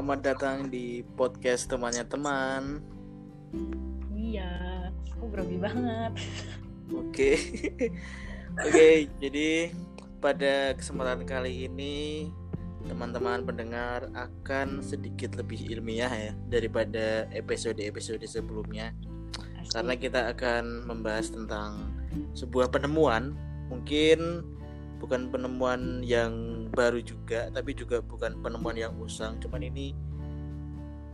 selamat datang di podcast temannya teman. Iya, aku grogi banget. Oke, oke. Jadi pada kesempatan kali ini teman-teman pendengar akan sedikit lebih ilmiah ya daripada episode-episode sebelumnya, Asli. karena kita akan membahas tentang sebuah penemuan. Mungkin bukan penemuan yang baru juga, tapi juga bukan penemuan yang usang. Cuman ini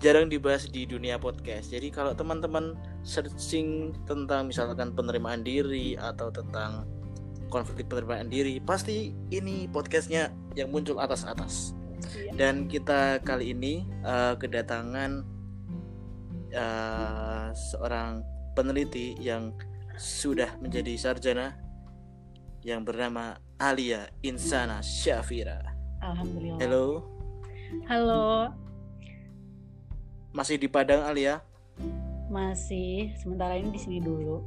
jarang dibahas di dunia podcast. Jadi kalau teman-teman searching tentang misalkan penerimaan diri atau tentang konflik penerimaan diri, pasti ini podcastnya yang muncul atas-atas. Iya. Dan kita kali ini eh, kedatangan eh, seorang peneliti yang sudah menjadi sarjana yang bernama Alia Insana Syafira. Alhamdulillah. Halo, Halo, masih di Padang Alia? masih sementara ini di sini dulu.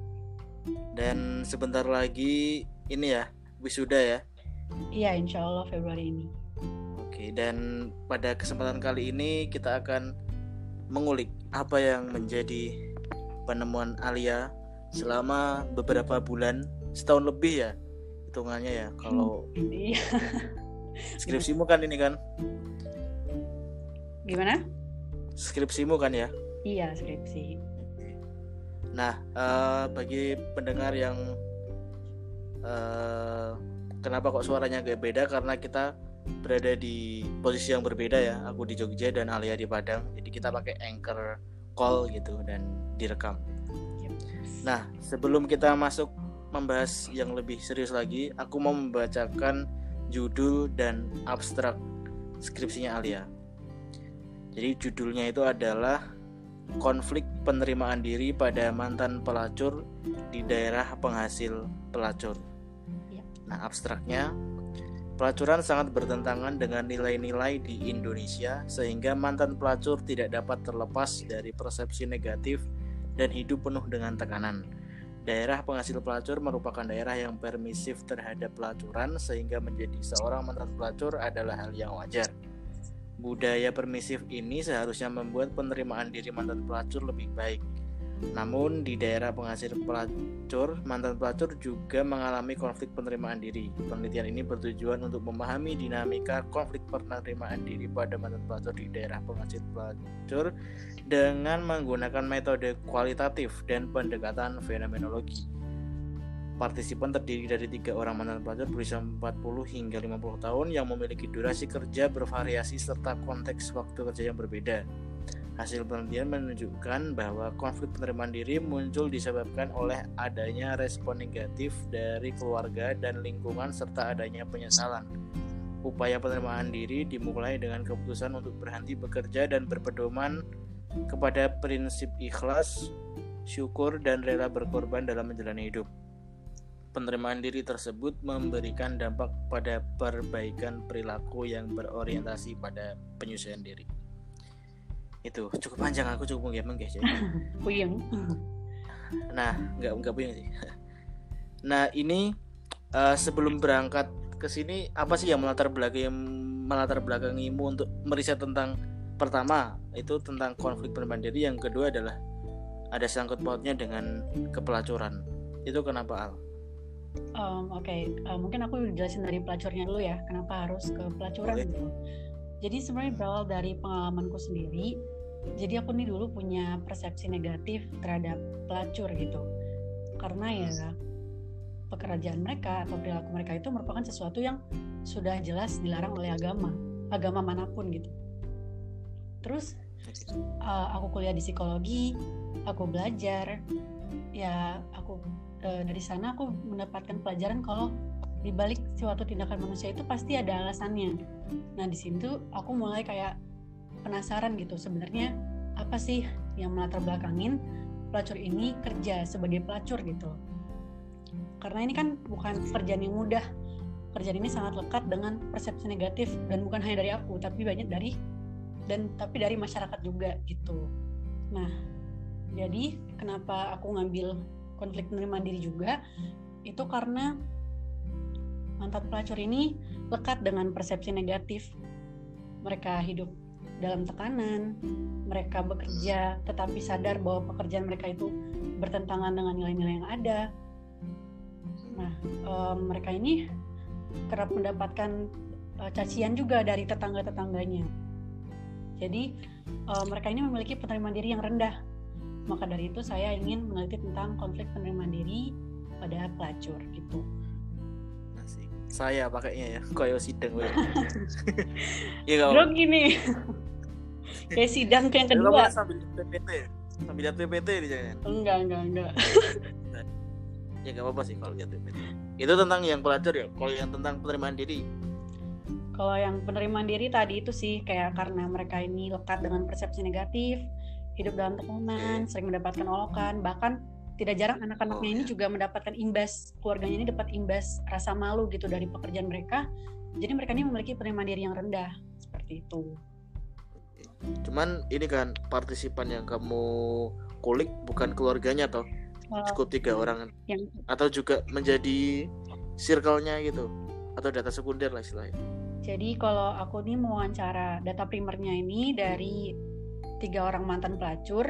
Dan sebentar lagi ini ya wisuda ya. Iya, insya Allah Februari ini. Oke, dan pada kesempatan kali ini kita akan mengulik apa yang menjadi penemuan Alia selama beberapa bulan, setahun lebih ya hitungannya ya. Kalau Iya. skripsimu kan ini kan, Gimana? skripsimu kan ya. Iya, skripsi. Nah, eh, bagi pendengar yang eh, kenapa kok suaranya agak beda karena kita berada di posisi yang berbeda ya. Aku di Jogja dan Alia di Padang. Jadi kita pakai anchor call gitu dan direkam. Nah, sebelum kita masuk membahas yang lebih serius lagi, aku mau membacakan judul dan abstrak skripsinya Alia. Jadi judulnya itu adalah konflik penerimaan diri pada mantan pelacur di daerah penghasil pelacur. Ya. Nah, abstraknya pelacuran sangat bertentangan dengan nilai-nilai di Indonesia sehingga mantan pelacur tidak dapat terlepas dari persepsi negatif dan hidup penuh dengan tekanan. Daerah penghasil pelacur merupakan daerah yang permisif terhadap pelacuran sehingga menjadi seorang mantan pelacur adalah hal yang wajar. Budaya permisif ini seharusnya membuat penerimaan diri mantan pelacur lebih baik. Namun di daerah penghasil pelacur, mantan pelacur juga mengalami konflik penerimaan diri. Penelitian ini bertujuan untuk memahami dinamika konflik penerimaan diri pada mantan pelacur di daerah penghasil pelacur dengan menggunakan metode kualitatif dan pendekatan fenomenologi. Partisipan terdiri dari tiga orang mantan pelajar berusia 40 hingga 50 tahun yang memiliki durasi kerja bervariasi serta konteks waktu kerja yang berbeda. Hasil penelitian menunjukkan bahwa konflik penerimaan diri muncul disebabkan oleh adanya respon negatif dari keluarga dan lingkungan serta adanya penyesalan. Upaya penerimaan diri dimulai dengan keputusan untuk berhenti bekerja dan berpedoman kepada prinsip ikhlas, syukur, dan rela berkorban dalam menjalani hidup. Penerimaan diri tersebut memberikan dampak pada perbaikan perilaku yang berorientasi pada penyusuan diri. Itu cukup panjang aku cukup menggemeng guys ya. Puyeng. Nah, nggak nggak punya sih. Nah, ini eh, sebelum berangkat ke sini apa sih yang melatar belakangi melatar belakangimu untuk meriset tentang pertama itu tentang konflik penerimaan diri, yang kedua adalah ada sangkut pautnya dengan kepelacuran. Itu kenapa Al? Em, Oke, eh, mungkin aku jelasin dari pelacurnya dulu ya. Kenapa harus ke pelacuran Boleh. gitu? Jadi sebenarnya berawal dari pengalamanku sendiri. Jadi aku nih dulu punya persepsi negatif terhadap pelacur gitu. Karena ya pekerjaan mereka atau perilaku mereka itu merupakan sesuatu yang sudah jelas dilarang oleh agama, agama mana pun gitu. Terus uh, aku kuliah di psikologi, aku belajar, ya aku uh, dari sana aku mendapatkan pelajaran kalau di balik suatu tindakan manusia itu pasti ada alasannya. Nah di situ aku mulai kayak penasaran gitu sebenarnya apa sih yang melatar belakangin pelacur ini kerja sebagai pelacur gitu. Karena ini kan bukan pekerjaan yang mudah. Pekerjaan ini sangat lekat dengan persepsi negatif dan bukan hanya dari aku tapi banyak dari dan tapi dari masyarakat juga gitu. Nah, jadi kenapa aku ngambil konflik menerima diri juga itu karena mantan pelacur ini lekat dengan persepsi negatif. Mereka hidup dalam tekanan, mereka bekerja tetapi sadar bahwa pekerjaan mereka itu bertentangan dengan nilai-nilai yang ada. Nah, um, mereka ini kerap mendapatkan uh, cacian juga dari tetangga-tetangganya. Jadi, uh, mereka ini memiliki penerimaan diri yang rendah. Maka dari itu saya ingin meneliti tentang konflik penerimaan diri pada pelacur gitu saya pakainya ya koyo gue kau bro gini kayak sidang yang kedua. sambil PPT ya? sambil lihat PPT di jangan enggak enggak enggak. Ya nggak apa-apa sih kalau lihat PPT itu tentang yang pelajar ya? Kalau yang tentang penerimaan diri? Kalau yang penerimaan diri tadi itu sih kayak karena mereka ini lekat dengan persepsi negatif hidup dalam tekanan sering mendapatkan olokan bahkan tidak jarang anak-anaknya oh, ini ya. juga mendapatkan imbas keluarganya ini dapat imbas rasa malu gitu dari pekerjaan mereka. Jadi mereka ini memiliki penerimaan diri yang rendah seperti itu cuman ini kan partisipan yang kamu kulik bukan keluarganya toh? Uh, cukup tiga orang. Yang... atau juga menjadi circle-nya gitu? Atau data sekunder lah istilahnya? Jadi kalau aku nih mewawancara data primernya ini dari tiga orang mantan pelacur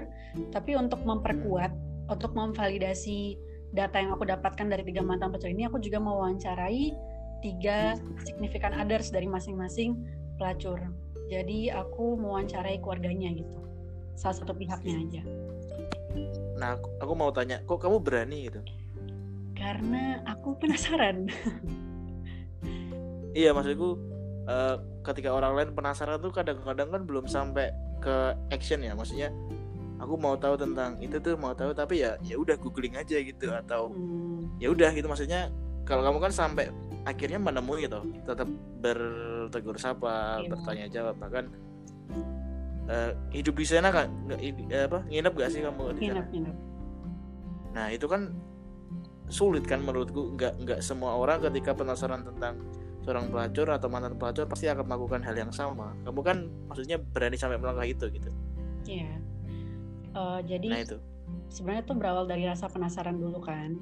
tapi untuk memperkuat untuk memvalidasi data yang aku dapatkan dari tiga mantan pelacur ini, aku juga mewawancarai tiga signifikan others dari masing-masing pelacur. Jadi aku mewawancarai keluarganya gitu, salah satu pihaknya aja. Nah, aku, aku mau tanya, kok kamu berani gitu? Karena aku penasaran. iya, maksudku uh, ketika orang lain penasaran tuh kadang-kadang kan belum sampai ke action ya, maksudnya aku mau tahu tentang itu tuh mau tahu tapi ya ya udah googling aja gitu atau hmm. ya udah gitu maksudnya kalau kamu kan sampai akhirnya menemui gitu tetap bertegur sapa yeah. bertanya jawab bahkan uh, hidup di sana kan nggak apa nginep gak sih kamu di sana? Nginep, nah itu kan sulit kan menurutku nggak nggak semua orang ketika penasaran tentang seorang pelacur atau mantan pelacur pasti akan melakukan hal yang sama. Kamu kan maksudnya berani sampai melangkah itu gitu. Iya. Yeah uh, jadi nah itu. sebenarnya tuh berawal dari rasa penasaran dulu kan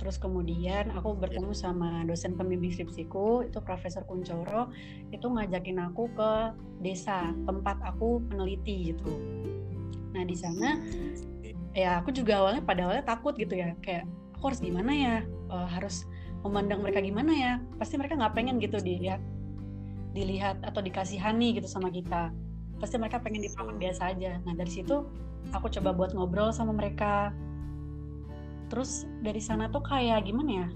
terus kemudian aku bertemu yeah. sama dosen pembimbing skripsiku itu Profesor Kuncoro itu ngajakin aku ke desa tempat aku peneliti gitu. Nah di sana ya aku juga awalnya pada awalnya takut gitu ya kayak aku harus gimana ya? Uh, harus memandang mereka gimana ya? Pasti mereka nggak pengen gitu dilihat dilihat atau dikasihani gitu sama kita. Pasti mereka pengen diperlakukan biasa aja. Nah dari situ aku coba buat ngobrol sama mereka terus dari sana tuh kayak gimana ya?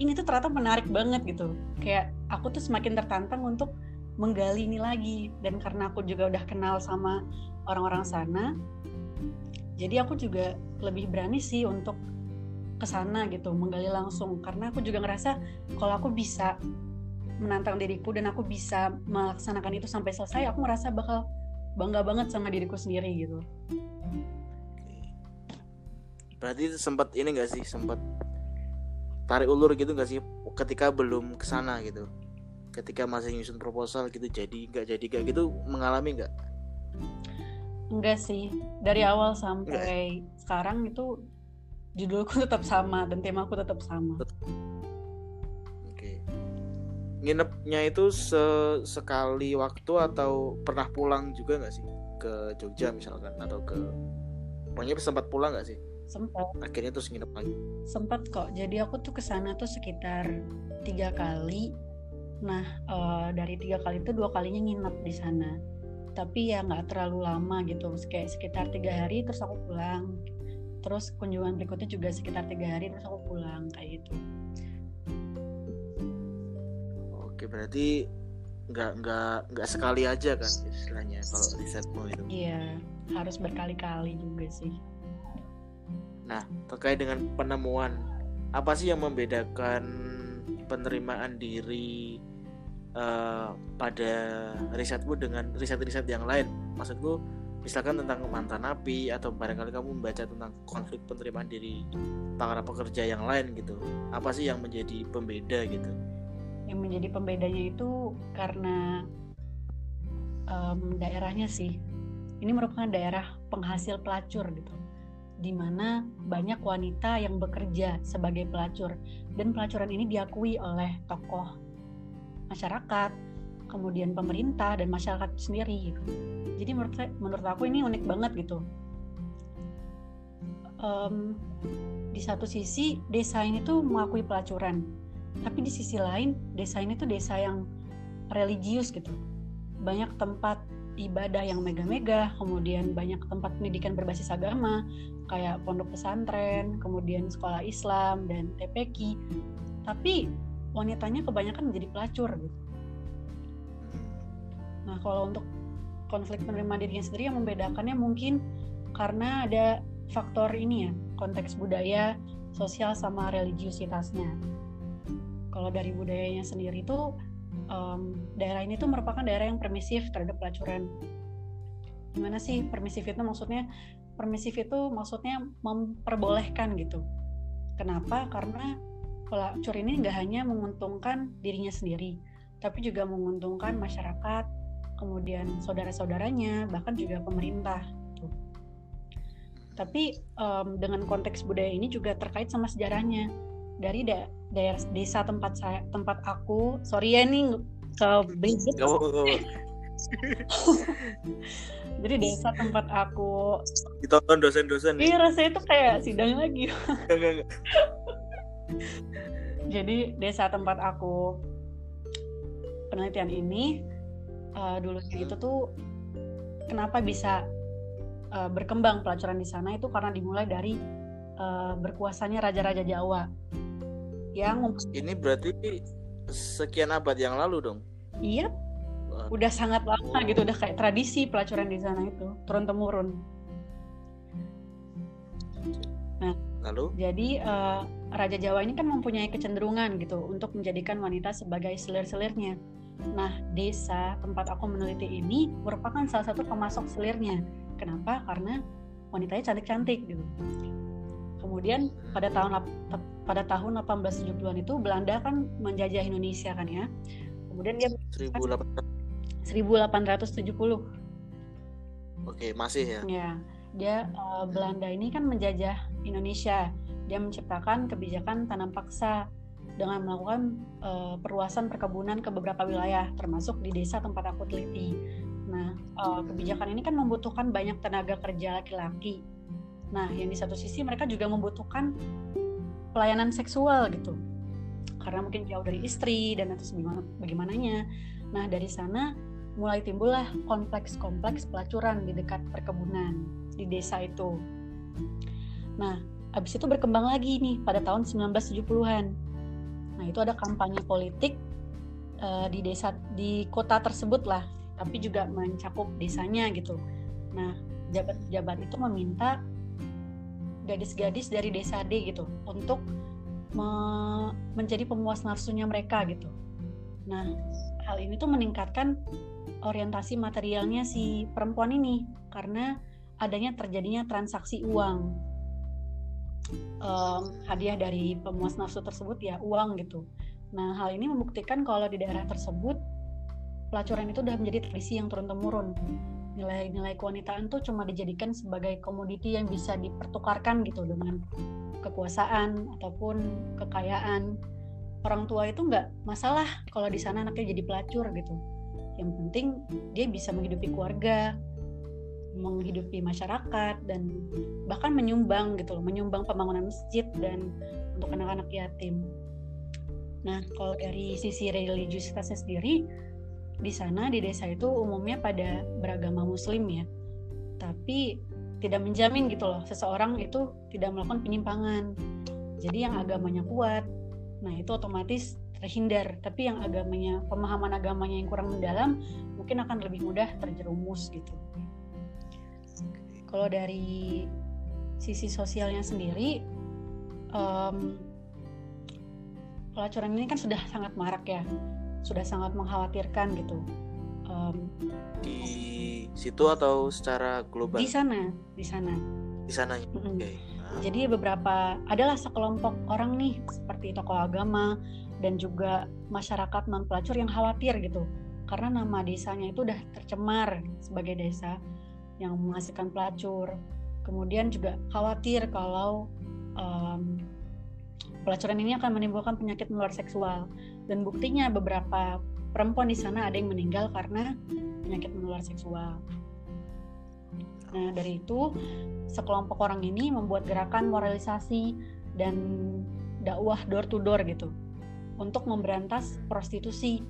Ini tuh ternyata menarik banget gitu. Kayak aku tuh semakin tertantang untuk menggali ini lagi. Dan karena aku juga udah kenal sama orang-orang sana jadi aku juga lebih berani sih untuk ke sana gitu menggali langsung. Karena aku juga ngerasa kalau aku bisa menantang diriku dan aku bisa melaksanakan itu sampai selesai aku ngerasa bakal bangga banget sama diriku sendiri gitu berarti sempat ini gak sih sempat tarik ulur gitu gak sih? Ketika belum ke sana gitu. Ketika masih nyusun proposal gitu jadi nggak jadi gak gitu mengalami nggak? Enggak sih. Dari awal sampai enggak. sekarang itu judulku tetap sama dan temaku tetap sama. Nginepnya itu sekali waktu atau pernah pulang juga nggak sih? Ke Jogja misalkan atau ke pokoknya sempat pulang nggak sih sempat akhirnya terus nginep lagi. Sempat kok. Jadi aku tuh ke sana tuh sekitar tiga kali. Nah uh, dari tiga kali itu dua kalinya nginep di sana. Tapi ya nggak terlalu lama gitu. Kayak sekitar tiga hari terus aku pulang. Terus kunjungan berikutnya juga sekitar tiga hari terus aku pulang kayak gitu. Oke berarti nggak nggak nggak sekali aja kan istilahnya kalau risetmu itu. Iya harus berkali-kali juga sih. Nah terkait dengan penemuan apa sih yang membedakan penerimaan diri uh, pada risetmu dengan riset-riset yang lain? Maksudku misalkan tentang mantan napi atau barangkali kamu membaca tentang konflik penerimaan diri para pekerja yang lain gitu apa sih yang menjadi pembeda gitu? Yang menjadi pembedanya itu karena um, daerahnya sih. Ini merupakan daerah penghasil pelacur gitu di mana banyak wanita yang bekerja sebagai pelacur dan pelacuran ini diakui oleh tokoh masyarakat, kemudian pemerintah dan masyarakat sendiri. Gitu. Jadi menurut saya, menurut aku ini unik banget gitu. Um, di satu sisi desa ini tuh mengakui pelacuran, tapi di sisi lain desa ini tuh desa yang religius gitu. Banyak tempat ibadah yang mega-mega, kemudian banyak tempat pendidikan berbasis agama, kayak pondok pesantren, kemudian sekolah Islam dan TPQ. Tapi wanitanya kebanyakan menjadi pelacur gitu. Nah, kalau untuk konflik penerima dirinya sendiri yang membedakannya mungkin karena ada faktor ini ya, konteks budaya, sosial sama religiusitasnya. Kalau dari budayanya sendiri itu um, daerah ini tuh merupakan daerah yang permisif terhadap pelacuran. Gimana sih permisif itu maksudnya? Permisif itu maksudnya memperbolehkan gitu. Kenapa? Karena pelacur ini nggak hanya menguntungkan dirinya sendiri, tapi juga menguntungkan masyarakat, kemudian saudara-saudaranya, bahkan juga pemerintah. Gitu. Tapi um, dengan konteks budaya ini juga terkait sama sejarahnya dari da daerah desa tempat saya tempat aku sorry ya nih ke Bridget jadi desa tempat aku. Ditonton dosen-dosen iya rasanya tuh kayak sidang lagi. Jadi desa tempat aku penelitian ini uh, dulunya itu tuh kenapa bisa uh, berkembang pelacuran di sana itu karena dimulai dari uh, berkuasanya raja-raja Jawa. Yang ini berarti sekian abad yang lalu dong? Iya udah sangat lama gitu udah kayak tradisi pelacuran di sana itu turun temurun nah lalu? jadi uh, raja Jawa ini kan mempunyai kecenderungan gitu untuk menjadikan wanita sebagai selir-selirnya. Nah desa tempat aku meneliti ini merupakan salah satu pemasok selirnya. Kenapa? Karena wanitanya cantik-cantik gitu. Kemudian pada tahun pada tahun 1870-an itu Belanda kan menjajah Indonesia kan ya. Kemudian dia 1870. Oke, masih ya. Ya. Dia uh, Belanda ini kan menjajah Indonesia. Dia menciptakan kebijakan tanam paksa dengan melakukan uh, perluasan perkebunan ke beberapa wilayah termasuk di desa tempat aku teliti. Nah, uh, kebijakan ini kan membutuhkan banyak tenaga kerja laki-laki. Nah, yang di satu sisi mereka juga membutuhkan pelayanan seksual gitu karena mungkin jauh dari istri dan atas bagaimana bagaimananya nah dari sana mulai timbullah kompleks-kompleks pelacuran di dekat perkebunan di desa itu. Nah habis itu berkembang lagi nih pada tahun 1970-an nah itu ada kampanye politik uh, di desa di kota tersebut lah tapi juga mencakup desanya gitu. Nah jabat-jabat itu meminta gadis-gadis dari desa D gitu untuk me menjadi pemuas nafsunya mereka gitu. Nah, hal ini tuh meningkatkan orientasi materialnya si perempuan ini karena adanya terjadinya transaksi uang. Um, hadiah dari pemuas nafsu tersebut ya uang gitu. Nah, hal ini membuktikan kalau di daerah tersebut pelacuran itu sudah menjadi tradisi yang turun temurun nilai-nilai kewanitaan tuh cuma dijadikan sebagai komoditi yang bisa dipertukarkan gitu dengan kekuasaan ataupun kekayaan orang tua itu nggak masalah kalau di sana anaknya jadi pelacur gitu. Yang penting dia bisa menghidupi keluarga menghidupi masyarakat dan bahkan menyumbang gitu loh menyumbang pembangunan masjid dan untuk anak-anak yatim. Nah kalau dari sisi religiusitasnya sendiri di sana di desa itu umumnya pada beragama muslim ya. Tapi tidak menjamin gitu loh seseorang itu tidak melakukan penyimpangan. Jadi yang agamanya kuat nah itu otomatis terhindar tapi yang agamanya pemahaman agamanya yang kurang mendalam mungkin akan lebih mudah terjerumus gitu kalau dari sisi sosialnya sendiri um, pelacuran ini kan sudah sangat marak ya, sudah sangat mengkhawatirkan gitu. Um, di situ atau secara global di sana, di sana. di sana Mm-mm. oke Ah, Jadi beberapa adalah sekelompok orang nih seperti tokoh agama dan juga masyarakat non pelacur yang khawatir gitu karena nama desanya itu udah tercemar sebagai desa yang menghasilkan pelacur. Kemudian juga khawatir kalau em, pelacuran ini akan menimbulkan penyakit menular seksual dan buktinya beberapa perempuan di sana ada yang meninggal karena penyakit menular seksual. Nah, dari itu sekelompok orang ini membuat gerakan moralisasi dan dakwah door to door gitu untuk memberantas prostitusi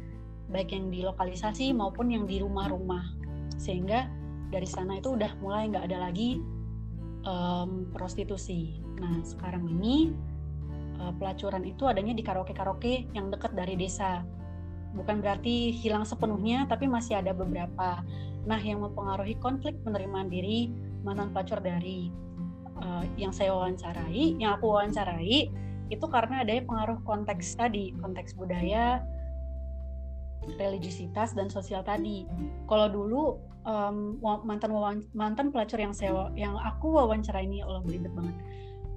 baik yang di lokalisasi maupun yang di rumah-rumah sehingga dari sana itu udah mulai nggak ada lagi em, prostitusi. Nah sekarang ini eh, pelacuran itu adanya di karaoke-karaoke yang dekat dari desa. Bukan berarti hilang sepenuhnya, tapi masih ada beberapa. Nah yang mempengaruhi konflik penerimaan diri mantan pelacur dari eh, yang saya wawancarai, yang aku wawancarai itu karena adanya pengaruh konteks tadi, konteks budaya, religiusitas dan sosial tadi. Kalau dulu wa- mantan mantan pelacur yang saya yang aku wawancarai ini Allah beribet banget.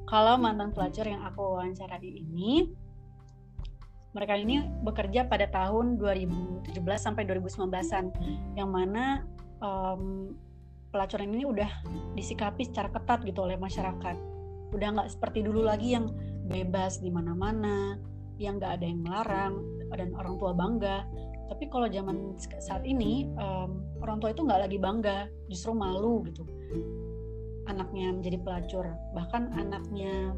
Kalau mantan pelacur yang aku wawancarai ini mereka ini bekerja pada tahun 2017 sampai 2019-an yang mana em, pelacuran ini udah disikapi secara ketat gitu oleh masyarakat. Udah nggak seperti dulu lagi yang bebas di mana-mana, yang nggak ada yang melarang dan orang tua bangga. Tapi kalau zaman saat ini em, orang tua itu nggak lagi bangga, justru malu gitu. Anaknya menjadi pelacur, bahkan anaknya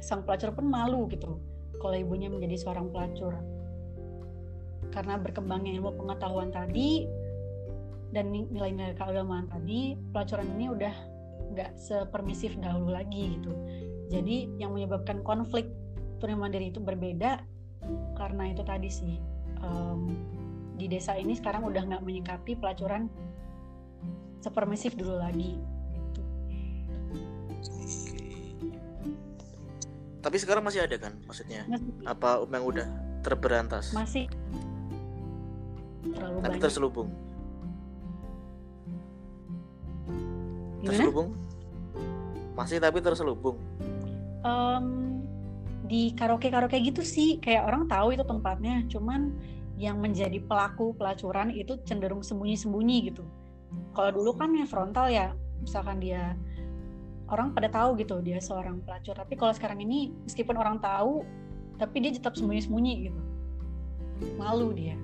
sang pelacur pun malu gitu. Kalau ibunya menjadi seorang pelacur, karena berkembangnya ilmu pengetahuan tadi dan ni- nilai-nilai keagamaan tadi, pelacuran ini udah nggak sepermisif dahulu lagi gitu. Jadi yang menyebabkan konflik penerimaan diri itu berbeda karena itu tadi sih em, di desa ini sekarang udah nggak menyikapi pelacuran sepermisif dulu lagi. Gitu. tapi sekarang masih ada kan maksudnya Masih, apa yang udah terberantas masih terlalu tapi banyak. terselubung terselubung masih tapi terselubung Em, di karaoke karaoke gitu sih kayak orang tahu itu tempatnya cuman yang menjadi pelaku pelacuran itu cenderung sembunyi-sembunyi gitu. Kalau dulu kan yang frontal ya misalkan dia orang pada tahu gitu dia seorang pelacur. Tapi kalau sekarang ini meskipun orang tahu tapi dia tetap sembunyi-sembunyi gitu. Malu dia.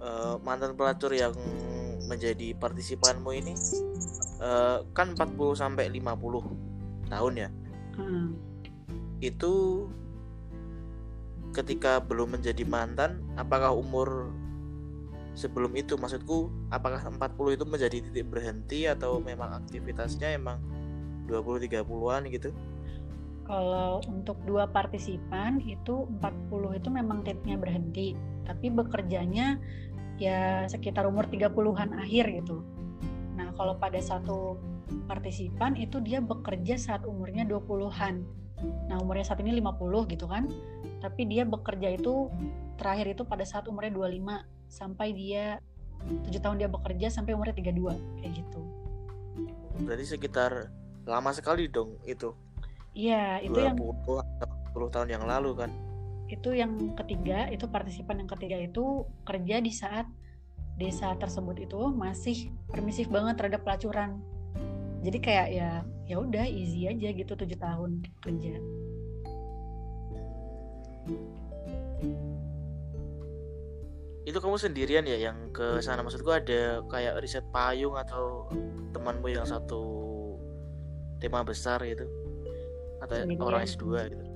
Eh, mantan pelacur yang menjadi partisipanmu ini eh, kan 40 sampai 50 tahun ya? Hmm. itu ketika belum menjadi mantan apakah umur sebelum itu maksudku apakah 40 itu menjadi titik berhenti atau memang aktivitasnya emang 20 30-an gitu? Kalau untuk dua partisipan itu 40 itu memang titiknya berhenti, tapi bekerjanya ya sekitar umur 30-an akhir gitu. Nah, kalau pada satu partisipan itu dia bekerja saat umurnya 20-an. Nah, umurnya saat ini 50 gitu kan. Tapi dia bekerja itu terakhir itu pada saat umurnya 25 sampai dia 7 tahun dia bekerja sampai umurnya 32 kayak gitu. berarti sekitar lama sekali dong itu Iya, itu 20 yang atau 10 tahun yang lalu kan itu yang ketiga itu partisipan yang ketiga itu kerja di saat desa tersebut itu masih permisif banget terhadap pelacuran. Jadi kayak ya ya udah easy aja gitu tujuh tahun kerja. Itu kamu sendirian ya? Yang ke sana maksudku ada kayak riset payung atau temanmu yang satu tema besar gitu? Atau Sendirian. orang S2 gitu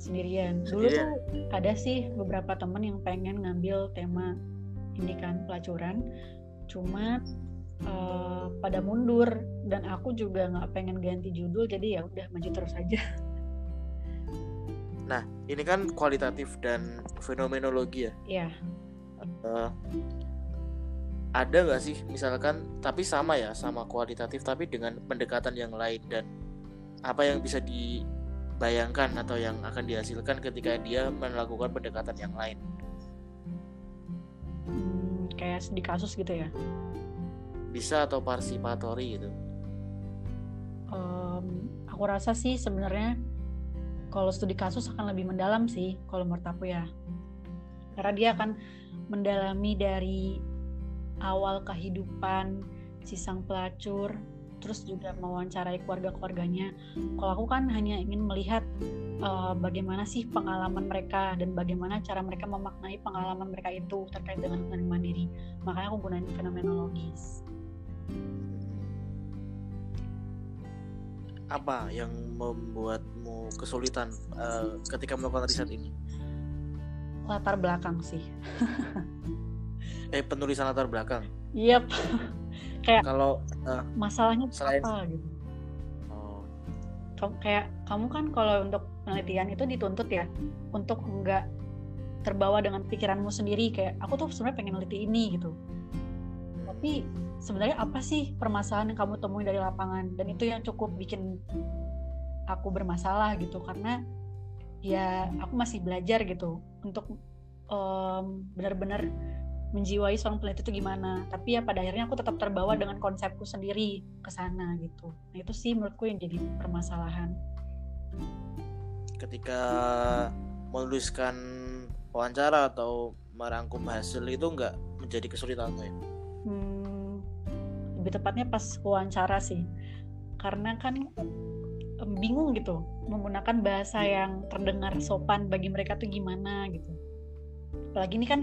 sendirian. Dulu Sendirian. tuh ada sih beberapa temen yang pengen ngambil tema ini kan pelacuran. Cuma eh, pada mundur. Dan aku juga nggak pengen ganti judul jadi ya udah maju terus aja. Nah ini kan kualitatif dan fenomenologi ya? Ya Eh, ada nggak sih misalkan tapi sama ya sama kualitatif tapi dengan pendekatan yang lain dan apa yang bisa di bayangkan atau yang akan dihasilkan ketika dia melakukan pendekatan yang lain Hmm, kayak di kasus gitu ya. bisa atau partisipatory gitu Em, aku rasa sih sebenarnya kalau studi kasus akan lebih mendalam sih kalau menurut aku ya. Karena dia akan mendalami dari awal kehidupan si sang pelacur, terus juga mewawancarai keluarga-keluarganya. Kalau aku kan hanya ingin melihat eh, bagaimana sih pengalaman mereka dan bagaimana cara mereka memaknai pengalaman mereka itu terkait dengan penerimaan diri. Makanya aku gunain fenomenologis. apa yang membuatmu kesulitan eh, ketika melakukan riset ini Latar belakang sih. eh penulisan latar belakang Yep. kalau eh, Masalahnya Selain- apa gitu. oh, Kamu- kayak kamu kan kalau untuk penelitian itu dituntut ya untuk enggak terbawa dengan pikiranmu sendiri kayak aku tuh sebenarnya pengen neliti ini gitu. Tapi sebenarnya apa sih permasalahan yang kamu temui dari lapangan? Dan itu yang cukup bikin aku bermasalah gitu karena ya aku masih belajar gitu untuk em, benar-benar menjiwai seorang peneliti itu gimana. Tapi ya pada akhirnya aku tetap terbawa dengan konsepku sendiri ke sana gitu. Nah itu sih menurutku yang jadi permasalahan. Ketika menuliskan wawancara atau merangkum hasil itu nggak menjadi kesulitan ya? Hmm, lebih tepatnya pas wawancara sih, karena kan em, bingung gitu menggunakan bahasa yang terdengar sopan bagi mereka tuh gimana gitu. Apalagi ini kan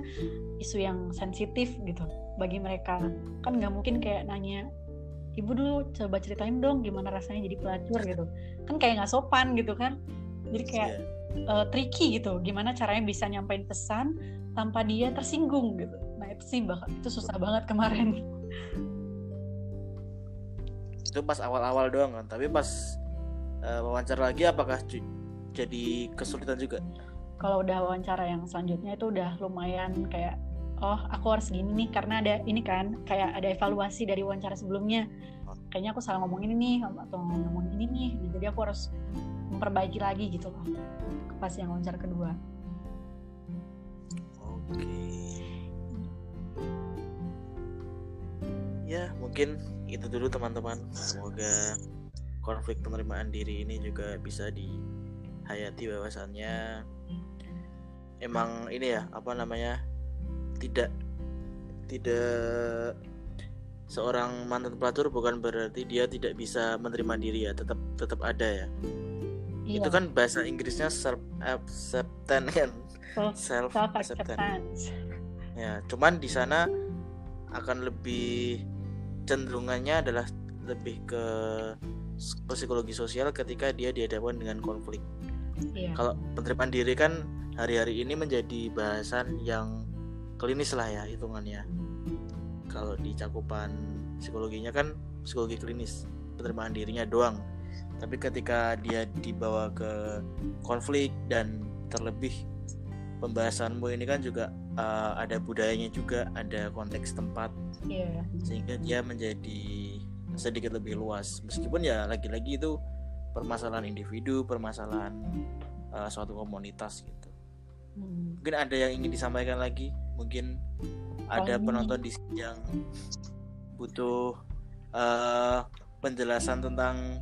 isu yang sensitif gitu bagi mereka, kan nggak mungkin kayak nanya ibu dulu coba ceritain dong gimana rasanya jadi pelacur gitu, kan kayak nggak sopan gitu kan, jadi kayak Iya. eh, tricky gitu, gimana caranya bisa nyampein pesan tanpa dia tersinggung gitu. Nah itu sih bak- itu susah banget kemarin. itu pas awal-awal doang kan tapi pas eh, wawancara lagi apakah jadi kesulitan juga Kalau udah wawancara yang selanjutnya itu udah lumayan kayak oh aku harus gini nih karena ada ini kan kayak ada evaluasi dari wawancara sebelumnya. Kayaknya aku salah ngomong ini nih atau ngomong ini nih. Nah, jadi aku harus memperbaiki lagi gitu loh. Pas yang wawancara kedua. oke ya mungkin itu dulu teman-teman semoga konflik penerimaan diri ini juga bisa dihayati bahwasannya emang ini ya apa namanya tidak tidak seorang mantan pelacur bukan berarti dia tidak bisa menerima diri ya tetap tetap ada ya. Iya. itu kan bahasa Inggrisnya self acceptance kan? Self- acceptance ya cuman di sana akan lebih cenderungannya adalah lebih ke psikologi sosial ketika dia dihadapkan dengan konflik Iya. kalau penerimaan diri kan hari-hari ini menjadi bahasan yang klinis lah ya hitungannya kalau di cakupan psikologinya kan psikologi klinis penerimaan dirinya doang tapi ketika dia dibawa ke konflik dan terlebih pembahasanmu ini kan juga uh, ada budayanya juga ada konteks tempat Iya. sehingga dia menjadi sedikit lebih luas meskipun ya lagi-lagi itu permasalahan individu permasalahan uh, suatu komunitas gitu Hmm. mungkin ada yang ingin disampaikan lagi mungkin ada Paling- penonton di sini yang butuh eh, penjelasan tentang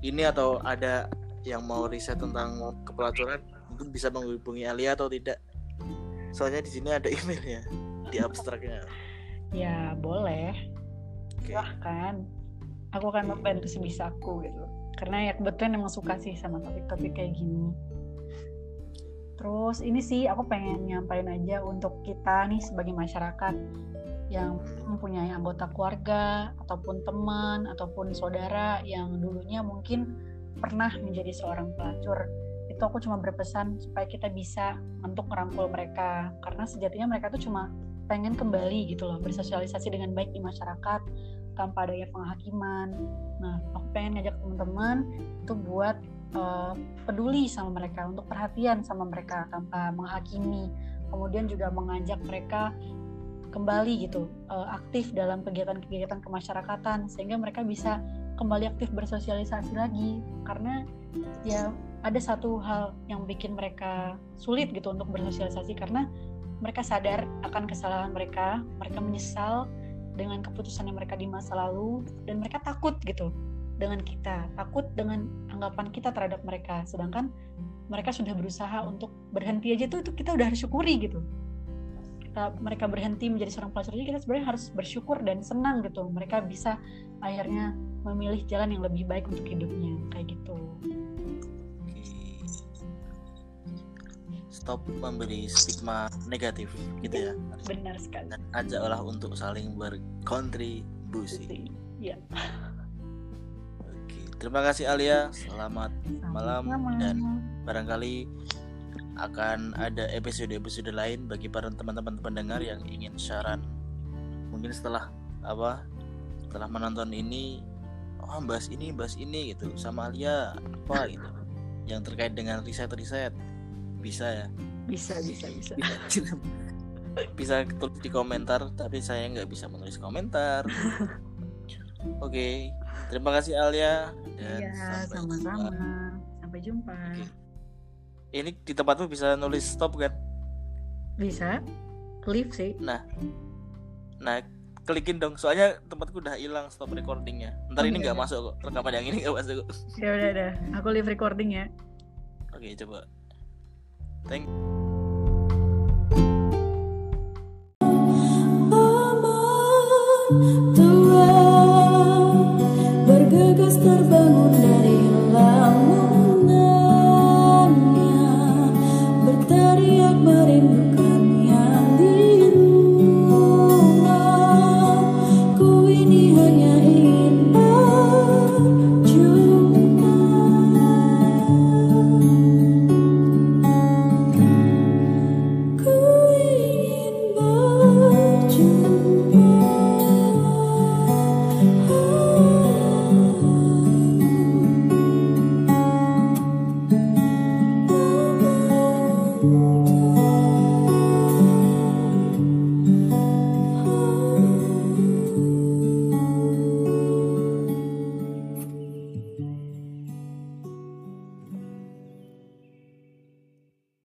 ini atau ada yang mau riset tentang kepelacuran mungkin bisa menghubungi Alia atau tidak soalnya di sini ada emailnya di abstraknya Ya boleh. oke Silahkan. Aku akan membantu sebisa aku gitu. Karena ya kebetulan emang suka sih sama topik-topik kayak gini. Terus ini sih aku pengen nyampain aja untuk kita nih sebagai masyarakat yang mempunyai anggota keluarga ataupun teman ataupun saudara yang dulunya mungkin pernah menjadi seorang pelacur itu aku cuma berpesan supaya kita bisa untuk merangkul mereka karena sejatinya mereka tuh cuma pengen kembali gitu loh bersosialisasi dengan baik di masyarakat tanpa adanya penghakiman. Nah aku pengen ngajak teman-teman itu buat eh, peduli sama mereka untuk perhatian sama mereka tanpa menghakimi. Kemudian juga mengajak mereka kembali gitu eh, aktif dalam kegiatan-kegiatan kemasyarakatan sehingga mereka bisa kembali aktif bersosialisasi lagi. Karena ya ada satu hal yang bikin mereka sulit gitu untuk bersosialisasi karena mereka sadar akan kesalahan mereka, mereka menyesal dengan keputusan yang mereka di masa lalu dan mereka takut gitu dengan kita, takut dengan anggapan kita terhadap mereka. Sedangkan mereka sudah berusaha untuk berhenti aja tuh itu kita udah harus syukuri gitu. Kita, mereka berhenti menjadi seorang pelacur aja kita sebenarnya harus bersyukur dan senang gitu. Mereka bisa akhirnya memilih jalan yang lebih baik untuk hidupnya kayak gitu. Stop memberi stigma negatif gitu ya. Benar sekali. Dan ajaklah untuk saling berkontribusi. Iya. Oke, terima kasih Alia. Selamat malam dan barangkali akan ada episode-episode lain bagi para teman-teman pendengar yang ingin saran mungkin setelah apa setelah menonton ini oh bahas ini bahas ini gitu sama Alia apa gitu yang terkait dengan riset-riset bisa ya bisa bisa bisa. bisa bisa tulis di komentar tapi saya nggak bisa menulis komentar oke terima kasih Alia dan sampai sama-sama. jumpa. Sampai jumpa. Oke. ini di tempatmu bisa nulis stop kan Bisa. Live sih. nah nah klikin dong soalnya tempatku udah hilang stop recordingnya ntar Oh, ini iya, nggak iya. masuk kok rekaman yang ini nggak masuk kok Ya udah udah. Aku live recording ya. oke coba Thank you.